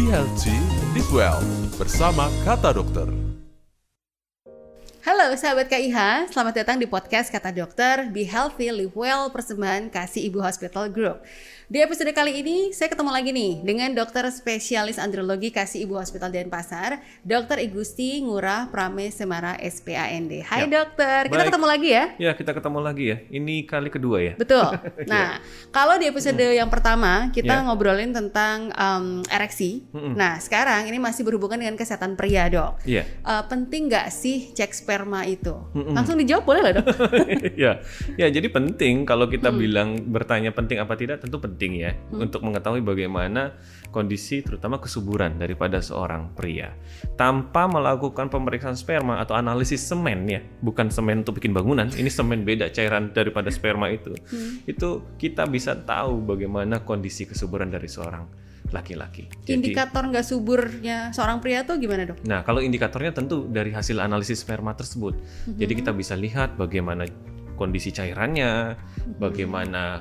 Be healthy, live well bersama Kata Dokter. Halo sahabat KIH, selamat datang di podcast Kata Dokter Be Healthy, Live Well persembahan Kasih Ibu Hospital Group. Di episode kali ini, saya ketemu lagi nih dengan dokter spesialis andrologi Kasih Ibu Hospital Denpasar, Dr. Igusti Ngurah Prame Semara SPAND. Hai Ya. dokter, kita Baik. ketemu lagi ya? Ya, kita ketemu lagi ya. Ini kali kedua ya. Betul. Nah, kalau di episode yang pertama kita Ya. ngobrolin tentang em, ereksi. Mm-mm. Nah, sekarang ini masih berhubungan dengan kesehatan pria, dok. Iya. Eh, penting nggak sih cek sperma itu? Mm-mm. Langsung dijawab boleh lah, dok? ya, ya jadi penting kalau kita Hmm. bilang bertanya penting apa tidak tentu penting ya untuk mengetahui bagaimana kondisi terutama kesuburan daripada seorang pria. Tanpa melakukan pemeriksaan sperma atau analisis semen ya, bukan semen untuk bikin bangunan, ini semen beda cairan daripada sperma itu. Itu kita bisa tahu bagaimana kondisi kesuburan dari seorang laki-laki. Indikator nggak suburnya seorang pria tuh gimana, dok? Nah, kalau indikatornya tentu dari hasil analisis sperma tersebut. Jadi kita bisa lihat bagaimana kondisi cairannya, bagaimana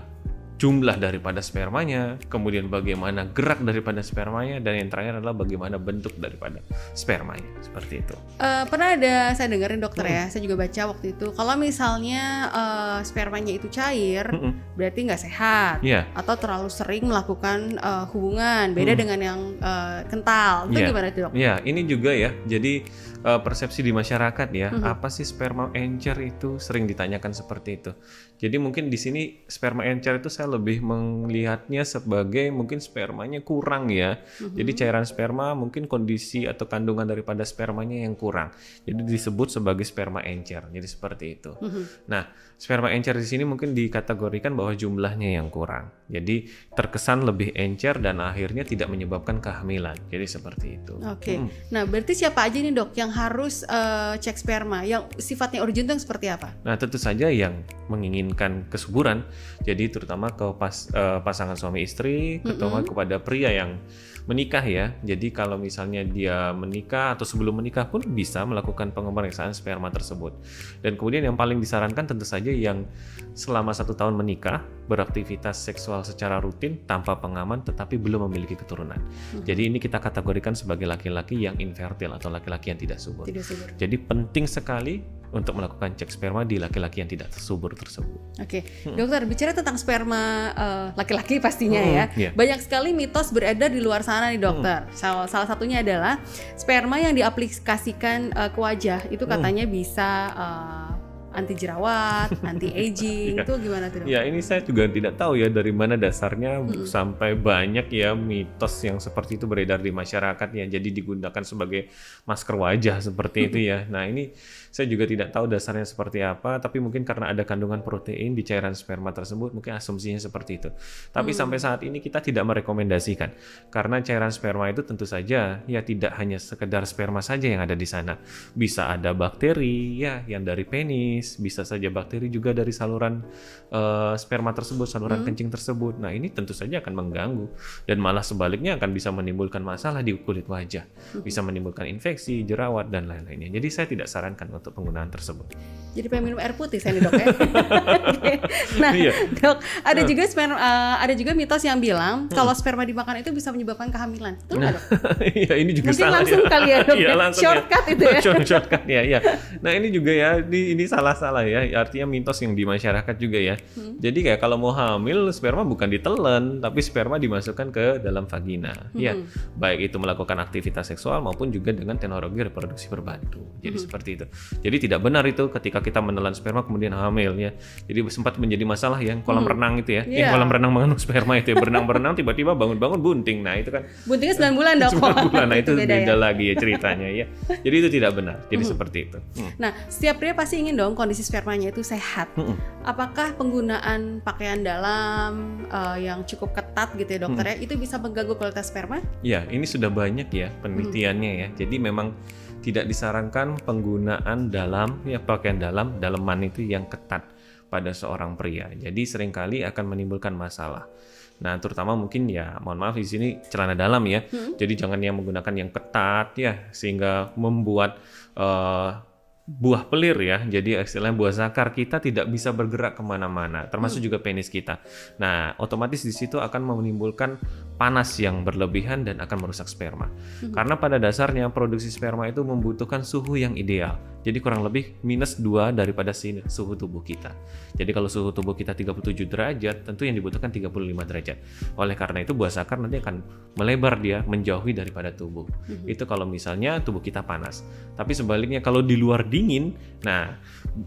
jumlah daripada spermanya, kemudian bagaimana gerak daripada spermanya, dan yang terakhir adalah bagaimana bentuk daripada spermanya. Seperti itu. Eh, pernah ada saya dengerin dokter Hmm. ya, saya juga baca waktu itu. Kalau misalnya eh, spermanya itu cair, Mm-mm. berarti nggak sehat. Iya. Atau terlalu sering melakukan eh, hubungan, beda Hmm. dengan yang eh, kental. Itu Iya. gimana itu dok? Ya, ini juga ya. Jadi eh, persepsi di masyarakat ya, Mhm. apa sih sperma encer itu sering ditanyakan seperti itu. Jadi mungkin di sini sperma encer itu saya lebih melihatnya sebagai mungkin spermanya kurang ya. Mhm. Jadi cairan sperma mungkin kondisi atau kandungan daripada spermanya yang kurang. Jadi disebut sebagai sperma encer. Jadi seperti itu. Mhm. Nah, sperma encer di sini mungkin dikategorikan bahwa jumlahnya yang kurang. Jadi terkesan lebih encer dan akhirnya tidak menyebabkan kehamilan. Jadi seperti itu. Oke. Mm. Nah, berarti siapa aja nih dok yang harus eh, cek sperma? Yang sifatnya urgent itu yang seperti apa? Nah, tentu saja yang menginginkan kesuburan, jadi terutama ke pas- eh, pasangan suami istri, terutama kepada pria yang menikah ya. Jadi kalau misalnya dia menikah atau sebelum menikah pun bisa melakukan pemeriksaan sperma tersebut. Dan kemudian yang paling disarankan tentu saja yang selama satu tahun menikah beraktivitas seksual secara rutin tanpa pengaman tetapi belum memiliki keturunan. Jadi ini kita kategorikan sebagai laki-laki yang infertil atau laki-laki yang tidak subur. Tidak subur. Jadi penting sekali untuk melakukan cek sperma di laki-laki yang tidak subur tersebut. Oke, dokter bicara tentang sperma eh, laki-laki pastinya Hmm, ya. iya. Banyak sekali mitos beredar di luar sana nih dokter. Salah, salah satunya adalah sperma yang diaplikasikan eh, ke wajah itu Hmm. katanya bisa eh, anti jerawat, anti aging. Iya. itu gimana tuh dok? Ya ini saya juga tidak tahu ya dari mana dasarnya Hmm. sampai banyak ya mitos yang seperti itu beredar di masyarakat ya. Jadi digunakan sebagai masker wajah seperti itu ya. Nah ini saya juga tidak tahu dasarnya seperti apa. Tapi mungkin karena ada kandungan protein di cairan sperma tersebut mungkin asumsinya seperti itu. Tapi sampai saat ini kita tidak merekomendasikan karena cairan sperma itu tentu saja ya tidak hanya sekedar sperma saja yang ada di sana. Bisa ada bakteri ya yang dari penis, bisa saja bakteri juga dari saluran eh, sperma tersebut, saluran kencing tersebut. Nah, ini tentu saja akan mengganggu dan malah sebaliknya akan bisa menimbulkan masalah di kulit wajah. Bisa menimbulkan infeksi, jerawat dan lain-lainnya. Jadi saya tidak sarankan untuk penggunaan tersebut. Jadi pengen minum air putih saya nih dok ya. Nah Iya. dok ada juga sperma, eh, ada juga mitos yang bilang kalau sperma dimakan itu bisa menyebabkan kehamilan. Betul nggak dok? Iya, ini juga Mungkin salah langsung ya. kali ya, dok, Iya, ya. langsung Shortcut itu ya. Short- Shortcut ya, ya. Nah, ini juga ya, ini, ini salah-salah ya. Artinya mitos yang di masyarakat juga ya. Hmm. Jadi kayak kalau mau hamil, sperma bukan ditelan, tapi sperma dimasukkan ke dalam vagina. Ya, Hmm. baik itu melakukan aktivitas seksual maupun juga dengan teknologi reproduksi berbantu. Jadi Hmm. seperti itu. Jadi tidak benar itu ketika kita menelan sperma kemudian hamil ya. Jadi sempat menjadi masalah yang kolam renang itu ya. Yang Iya. kolam renang mengandung sperma itu ya. Berenang-berenang tiba-tiba bangun-bangun bunting. Nah, itu kan Buntingnya 9 bulan dok. Sembilan bulan, nah itu beda, ya. lagi ya ceritanya ya. Jadi itu tidak benar. Jadi seperti itu. Hmm. Nah, setiap pria pasti ingin dong kondisi spermanya itu sehat. Mm-mm. Apakah penggunaan pakaian dalam eh, yang cukup ketat gitu ya dokter ya, itu bisa mengganggu kualitas sperma? Ya, ini sudah banyak ya penelitiannya ya. Jadi memang tidak disarankan penggunaan dalam ya pakaian dalam daleman itu yang ketat pada seorang pria. Jadi sering kali akan menimbulkan masalah. Nah, terutama mungkin ya, mohon maaf di sini celana dalam ya. Jadi jangan yang menggunakan yang ketat ya, sehingga membuat eh, buah pelir ya. Jadi istilahnya buah zakar kita tidak bisa bergerak ke mana-mana, termasuk juga penis kita. Nah, otomatis di situ akan menimbulkan panas yang berlebihan dan akan merusak sperma. Karena pada dasarnya produksi sperma itu membutuhkan suhu yang ideal. Jadi kurang lebih minus 2 daripada suhu tubuh kita. Jadi kalau suhu tubuh kita 37 derajat, tentu yang dibutuhkan 35 derajat. Oleh karena itu buah sakar nanti akan melebar dia menjauhi daripada tubuh. Itu kalau misalnya tubuh kita panas. Tapi sebaliknya kalau di luar dingin, nah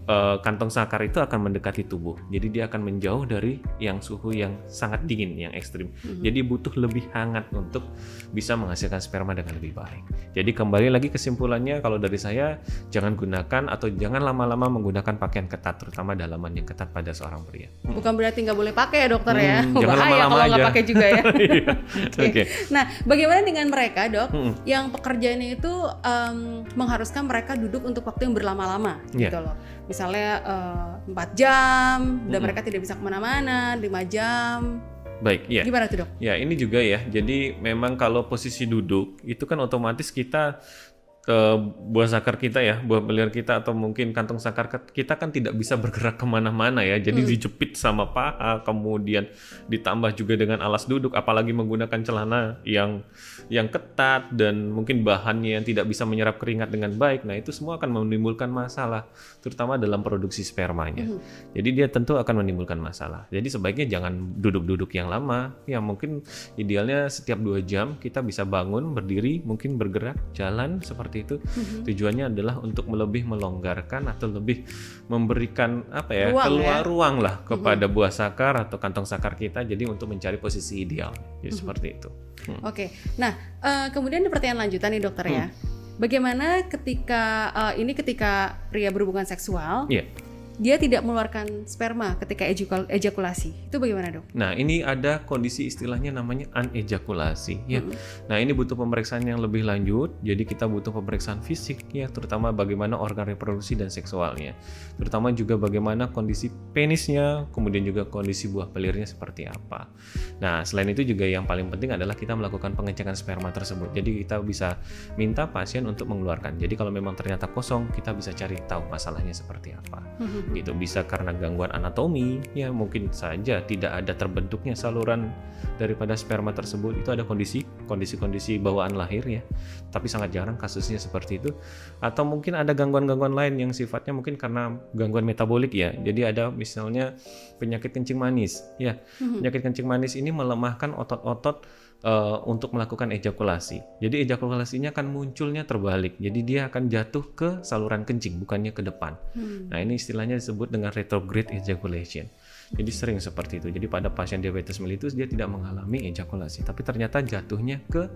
eh, kantong sakar itu akan mendekati tubuh. Jadi dia akan menjauh dari yang suhu yang sangat dingin, yang ekstrim. Jadi butuh lebih hangat untuk bisa menghasilkan sperma dengan lebih baik. Jadi kembali lagi kesimpulannya kalau dari saya jangan gunakan atau jangan lama-lama menggunakan pakaian ketat terutama dalaman yang ketat pada seorang pria. Bukan berarti nggak boleh pakai ya dokter ya. Hmm, jangan Bahaya lama-lama kalau nggak aja. pakai juga ya. Iya. Oke. Oke. Nah, bagaimana dengan mereka, Dok, Mm-mm. yang pekerjaannya itu em, mengharuskan mereka duduk untuk waktu yang berlama-lama, Iya. gitu loh. Misalnya eh, 4 jam dan Mm-mm. mereka tidak bisa ke mana-mana, 5 jam. Baik, ya. Gimana tuh, Dok? Ya, ini juga ya. Jadi memang kalau posisi duduk itu kan otomatis kita eh, buah sakar kita ya, buah beliar kita atau mungkin kantong sakar ke- kita kan tidak bisa bergerak ke mana-mana ya. Jadi dijepit sama paha, kemudian ditambah juga dengan alas duduk, apalagi menggunakan celana yang yang ketat dan mungkin bahannya yang tidak bisa menyerap keringat dengan baik. Nah itu semua akan menimbulkan masalah, terutama dalam produksi spermanya. Jadi dia tentu akan menimbulkan masalah. Jadi sebaiknya jangan duduk-duduk yang lama. Ya mungkin idealnya setiap dua jam kita bisa bangun, berdiri, mungkin bergerak, jalan seperti itu. Tujuannya adalah untuk lebih melonggarkan atau lebih memberikan apa ya Ruang keluar ya. ruang lah kepada buah sakar atau kantong sakar kita. Jadi untuk mencari posisi ideal. Jadi seperti itu. Hmm. Oke. Nah, eh, kemudian pertanyaan lanjutan nih, Dokter ya. Hmm. Bagaimana ketika eh, ini ketika pria berhubungan seksual, Iya. Dia tidak mengeluarkan sperma ketika ejakulasi. Itu bagaimana, Dok? Nah, ini ada kondisi istilahnya namanya anejakulasi ya. Nah, ini butuh pemeriksaan yang lebih lanjut. Jadi kita butuh pemeriksaan fisik ya, terutama bagaimana organ reproduksi dan seksualnya. Terutama juga bagaimana kondisi penisnya, kemudian juga kondisi buah pelirnya seperti apa. Nah, selain itu juga yang paling penting adalah kita melakukan pengecekan sperma tersebut. Jadi kita bisa minta pasien untuk mengeluarkan. Jadi kalau memang ternyata kosong, kita bisa cari tahu masalahnya seperti apa gitu. Bisa karena gangguan anatomi ya mungkin saja tidak ada terbentuknya saluran daripada sperma tersebut. Itu ada kondisi kondisi-kondisi bawaan lahir ya. Tapi sangat jarang kasusnya seperti itu. Atau mungkin ada gangguan-gangguan lain yang sifatnya mungkin karena gangguan metabolik ya. Jadi ada misalnya penyakit kencing manis ya. Penyakit kencing manis ini melemahkan otot-otot eh, untuk melakukan ejakulasi. Jadi ejakulasinya akan munculnya terbalik. Jadi dia akan jatuh ke saluran kencing bukannya ke depan. Nah, ini istilahnya disebut dengan retrograde ejaculation. Jadi sering seperti itu. Jadi pada pasien diabetes mellitus dia tidak mengalami ejakulasi, tapi ternyata jatuhnya ke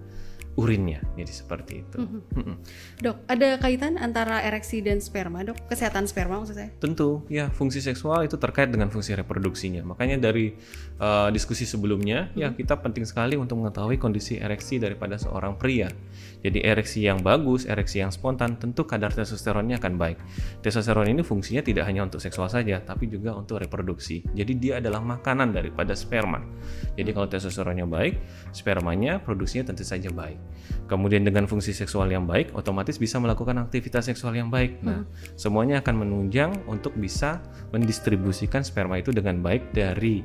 urinnya. Jadi seperti itu. Mm-mm. Dok, ada kaitan antara ereksi dan sperma, Dok? Kesehatan sperma maksud saya? Tentu, ya fungsi seksual itu terkait dengan fungsi reproduksinya. Makanya dari uh, diskusi sebelumnya, ya kita penting sekali untuk mengetahui kondisi ereksi daripada seorang pria. Jadi ereksi yang bagus, ereksi yang spontan, tentu kadar testosteronnya akan baik. Testosteron ini fungsinya tidak hanya untuk seksual saja, tapi juga untuk reproduksi. Jadi dia adalah makanan daripada sperma. Jadi kalau testosteronnya baik, spermanya produksinya tentu saja baik. Kemudian dengan fungsi seksual yang baik, otomatis bisa melakukan aktivitas seksual yang baik. Nah, semuanya akan menunjang untuk bisa mendistribusikan sperma itu dengan baik dari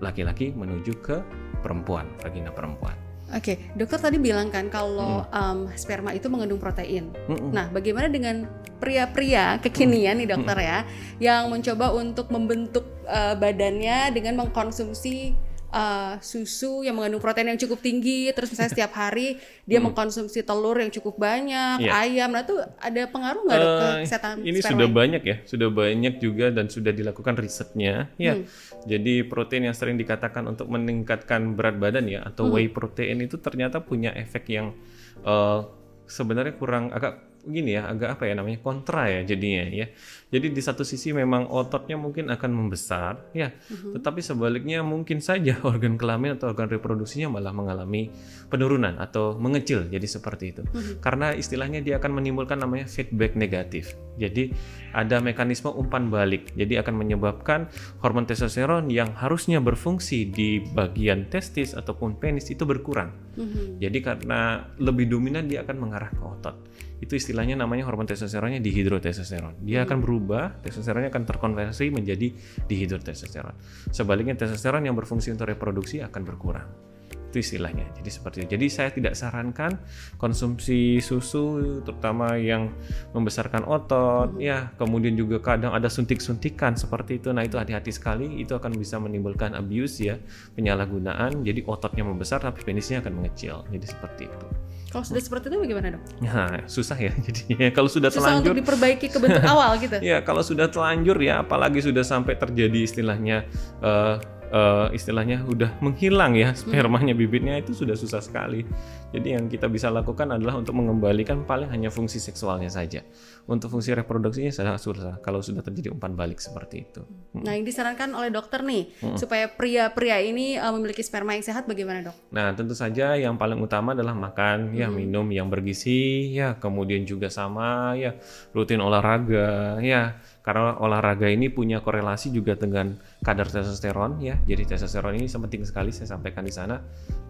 laki-laki menuju ke perempuan, vagina perempuan. Oke, dokter tadi bilang kan kalau Hmm. em, sperma itu mengandung protein. Mm-mm. Nah, bagaimana dengan pria-pria kekinian nih dokter ya, yang mencoba untuk membentuk eh, badannya dengan mengkonsumsi eh, susu yang mengandung protein yang cukup tinggi, terus misalnya setiap hari dia mengkonsumsi telur yang cukup banyak, Iya. ayam, nah itu ada pengaruh nggak dok ke Eh, kesehatan ini sperma? sudah banyak ya, sudah banyak juga dan sudah dilakukan risetnya. Ya, Hmm. jadi protein yang sering dikatakan untuk meningkatkan berat badan ya atau Hmm. whey protein itu ternyata punya efek yang eh, sebenarnya kurang agak gini ya, agak apa ya namanya kontra ya jadinya ya. Jadi di satu sisi memang ototnya mungkin akan membesar ya, Hmm. tetapi sebaliknya mungkin saja organ kelamin atau organ reproduksinya malah mengalami penurunan atau mengecil jadi seperti itu. Karena istilahnya dia akan menimbulkan namanya feedback negatif. Jadi ada mekanisme umpan balik. Jadi akan menyebabkan hormon testosteron yang harusnya berfungsi di bagian testis ataupun penis itu berkurang. Mhm. Jadi karena lebih dominan dia akan mengarah ke otot. Itu istilahnya namanya hormon testosteronnya dihidrotestosteron. Dia akan berubah, testosteronnya akan terkonversi menjadi dihidrotestosteron. Sebaliknya testosteron yang berfungsi untuk reproduksi akan berkurang. Itu istilahnya. Jadi seperti itu. Jadi saya tidak sarankan konsumsi susu terutama yang membesarkan otot ya, kemudian juga kadang ada suntik-suntikan seperti itu. Nah, itu hati-hati sekali itu akan bisa menimbulkan abuse ya, penyalahgunaan. Jadi ototnya membesar tapi penisnya akan mengecil. Jadi seperti itu. Kalau sudah seperti itu bagaimana dok? Nah, susah ya jadinya kalau sudah Susah telanjur untuk diperbaiki ke bentuk awal gitu. Ya, kalau sudah telanjur ya, apalagi sudah sampai terjadi istilahnya eh, eh, istilahnya udah menghilang ya spermanya bibitnya itu sudah susah sekali. Jadi yang kita bisa lakukan adalah untuk mengembalikan paling hanya fungsi seksualnya saja. Untuk fungsi reproduksinya sangat susah kalau sudah terjadi umpan balik seperti itu. Nah, yang disarankan oleh dokter nih supaya pria-pria ini uh, memiliki sperma yang sehat bagaimana dok? Nah, tentu saja yang paling utama adalah makan, ya minum yang bergizi, ya kemudian juga sama, ya rutin olahraga, ya karena olahraga ini punya korelasi juga dengan kadar testosteron, ya. Jadi testosteron ini penting sekali saya sampaikan di sana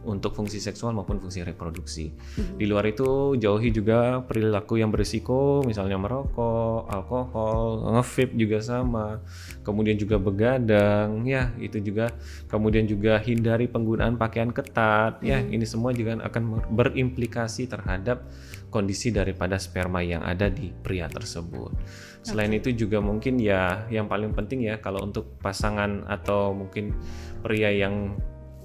untuk fungsi seksual maupun fungsi reproduksi. Di luar itu jauhi juga perilaku yang berisiko, misalnya merokok, alkohol, nge-vape juga sama. Kemudian juga begadang, ya itu juga. Kemudian juga hindari penggunaan pakaian ketat, ya ini semua juga akan berimplikasi terhadap kondisi daripada sperma yang ada di pria tersebut. Selain itu juga mungkin ya yang paling penting ya kalau untuk pasangan atau mungkin pria yang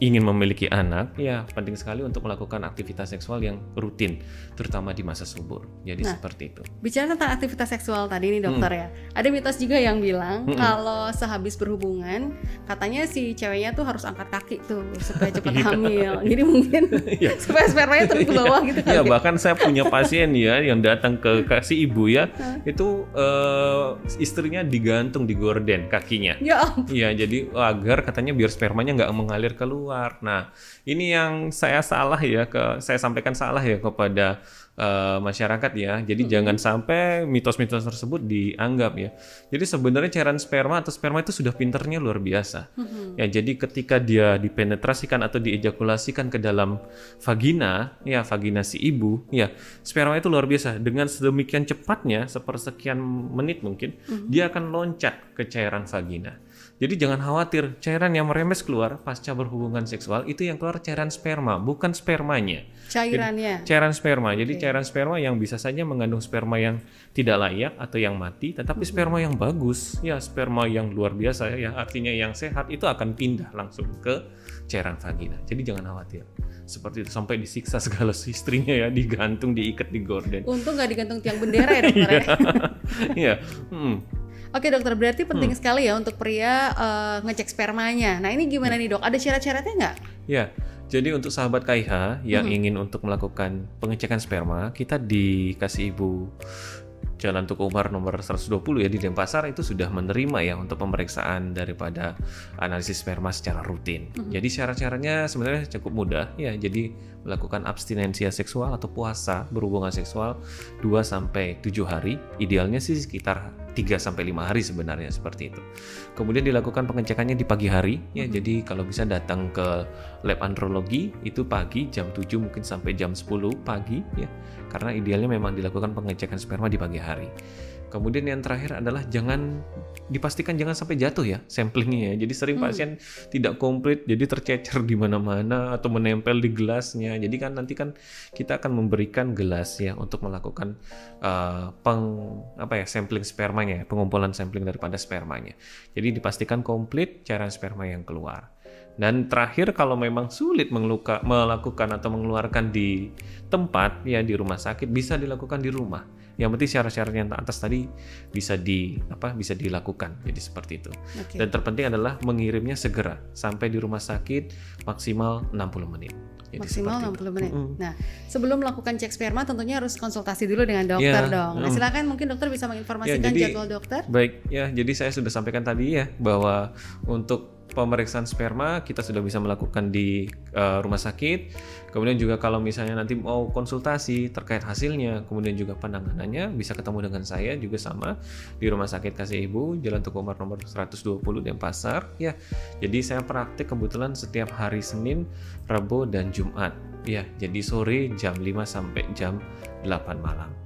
ingin memiliki anak, ya penting sekali untuk melakukan aktivitas seksual yang rutin, terutama di masa subur. Jadi seperti itu. Bicara tentang aktivitas seksual tadi nih dokter ya, ada mitos juga yang bilang kalau sehabis berhubungan katanya si ceweknya tuh harus angkat kaki tuh supaya cepat hamil. Jadi mungkin supaya spermanya turun ke bawah gitu Ya kali. bahkan saya punya pasien ya yang datang ke kasih ibu ya, itu eh, istrinya digantung di gorden kakinya. Ya. Iya, jadi agar katanya biar spermanya nggak mengalir keluar. Nah, ini yang saya salah ya ke saya sampaikan salah ya kepada eh, masyarakat ya. Jadi jangan sampai mitos-mitos tersebut dianggap ya. Jadi sebenarnya cairan sperma atau sperma itu sudah pinternya luar biasa. Ya, jadi ketika dia dipenetrasikan atau diejakulasikan ke dalam vagina, ya vagina si ibu, ya sperma itu luar biasa. Dengan sedemikian cepatnya, sepersekian menit mungkin, dia akan loncat ke cairan vagina. Jadi jangan khawatir, cairan yang meremes keluar pasca berhubungan seksual itu yang keluar cairan sperma, bukan spermanya. Cairannya. Cairan sperma. Jadi cairan sperma yang bisa saja mengandung sperma yang tidak layak atau yang mati, tetapi sperma yang bagus, ya sperma yang luar biasa ya, artinya yang sehat itu akan pindah langsung ke cairan vagina. Jadi jangan khawatir. Seperti itu sampai disiksa segala istrinya ya, digantung, diikat di gorden. Untung nggak digantung tiang bendera ya dokter ya. Iya. Hmm. Oke dokter, berarti penting sekali ya untuk pria eh, ngecek spermanya. Nah ini gimana nih dok? Ada syarat-syaratnya nggak? Ya, jadi untuk sahabat KIH yang ingin untuk melakukan pengecekan sperma, kita dikasih ibu Jalan Tuku Umar nomor 120 ya di Denpasar itu sudah menerima ya untuk pemeriksaan daripada analisis sperma secara rutin. Jadi syarat-syaratnya sebenarnya cukup mudah ya. Jadi melakukan abstinensia seksual atau puasa berhubungan seksual 2 sampai 7 hari. Idealnya sih sekitar 3 sampai 5 hari sebenarnya seperti itu. Kemudian dilakukan pengecekannya di pagi hari ya. Jadi kalau bisa datang ke lab andrologi itu pagi jam 7 mungkin sampai jam 10 pagi ya. Karena idealnya memang dilakukan pengecekan sperma di pagi hari. Kemudian yang terakhir adalah jangan dipastikan jangan sampai jatuh ya samplingnya ya. Jadi sering pasien tidak komplit jadi tercecer di mana-mana atau menempel di gelasnya. Jadi kan nanti kan kita akan memberikan gelas ya untuk melakukan uh, peng apa ya sampling spermanya, ya, pengumpulan sampling daripada spermanya. Jadi dipastikan komplit cairan sperma yang keluar. Dan terakhir kalau memang sulit mengeluka, melakukan atau mengeluarkan di tempat ya di rumah sakit bisa dilakukan di rumah. Yang penting syarat-syarat yang atas tadi bisa di apa bisa dilakukan. Jadi seperti itu. Oke. Dan terpenting adalah mengirimnya segera sampai di rumah sakit maksimal 60 menit. Jadi Maksimal seperti itu. 60 menit. Mm-mm. Nah, sebelum melakukan cek sperma tentunya harus konsultasi dulu dengan dokter Iya, dong. Nah, mm. silakan mungkin dokter bisa menginformasikan Ya, jadi- jadwal dokter. Baik, ya jadi saya sudah sampaikan tadi ya bahwa untuk pemeriksaan sperma kita sudah bisa melakukan di eh, rumah sakit. Kemudian juga kalau misalnya nanti mau konsultasi terkait hasilnya, kemudian juga penanganannya bisa ketemu dengan saya juga sama di Rumah Sakit Kasih Ibu Jalan Tuku Umar nomor 120 Denpasar ya. Jadi saya praktik kebetulan setiap hari Senin, Rabu dan Jumat. Ya, jadi sore jam 5 sampai jam 8 malam.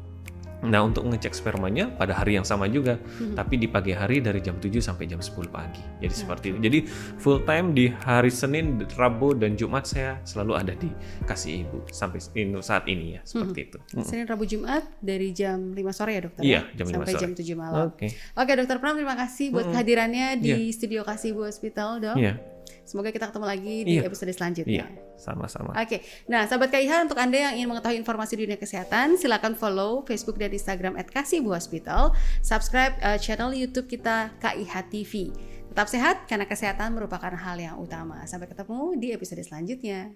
Nah, untuk ngecek spermanya pada hari yang sama juga, tapi di pagi hari dari jam 7 sampai jam 10 pagi. Jadi seperti itu. Jadi full time di hari Senin, Rabu dan Jumat saya selalu ada di kasih ibu sampai saat ini ya, seperti itu. Senin, Rabu, Jumat dari jam 5 sore ya dokter? Iya, ya? jam 5 Sampai sore. jam 7 malam. Oke. Oke dokter Pram terima kasih buat kehadirannya di studio Kasih Ibu Hospital dok. Iya. Semoga kita ketemu lagi di Iya. episode selanjutnya. Iya, sama-sama. Oke, nah sahabat KIH untuk Anda yang ingin mengetahui informasi dunia kesehatan, silakan follow Facebook dan Instagram @kasih_ibu_hospital, subscribe uh, channel YouTube kita KIH TV. Tetap sehat karena kesehatan merupakan hal yang utama. Sampai ketemu di episode selanjutnya.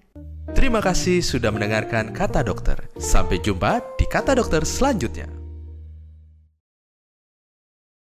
Terima kasih sudah mendengarkan Kata Dokter. Sampai jumpa di Kata Dokter selanjutnya.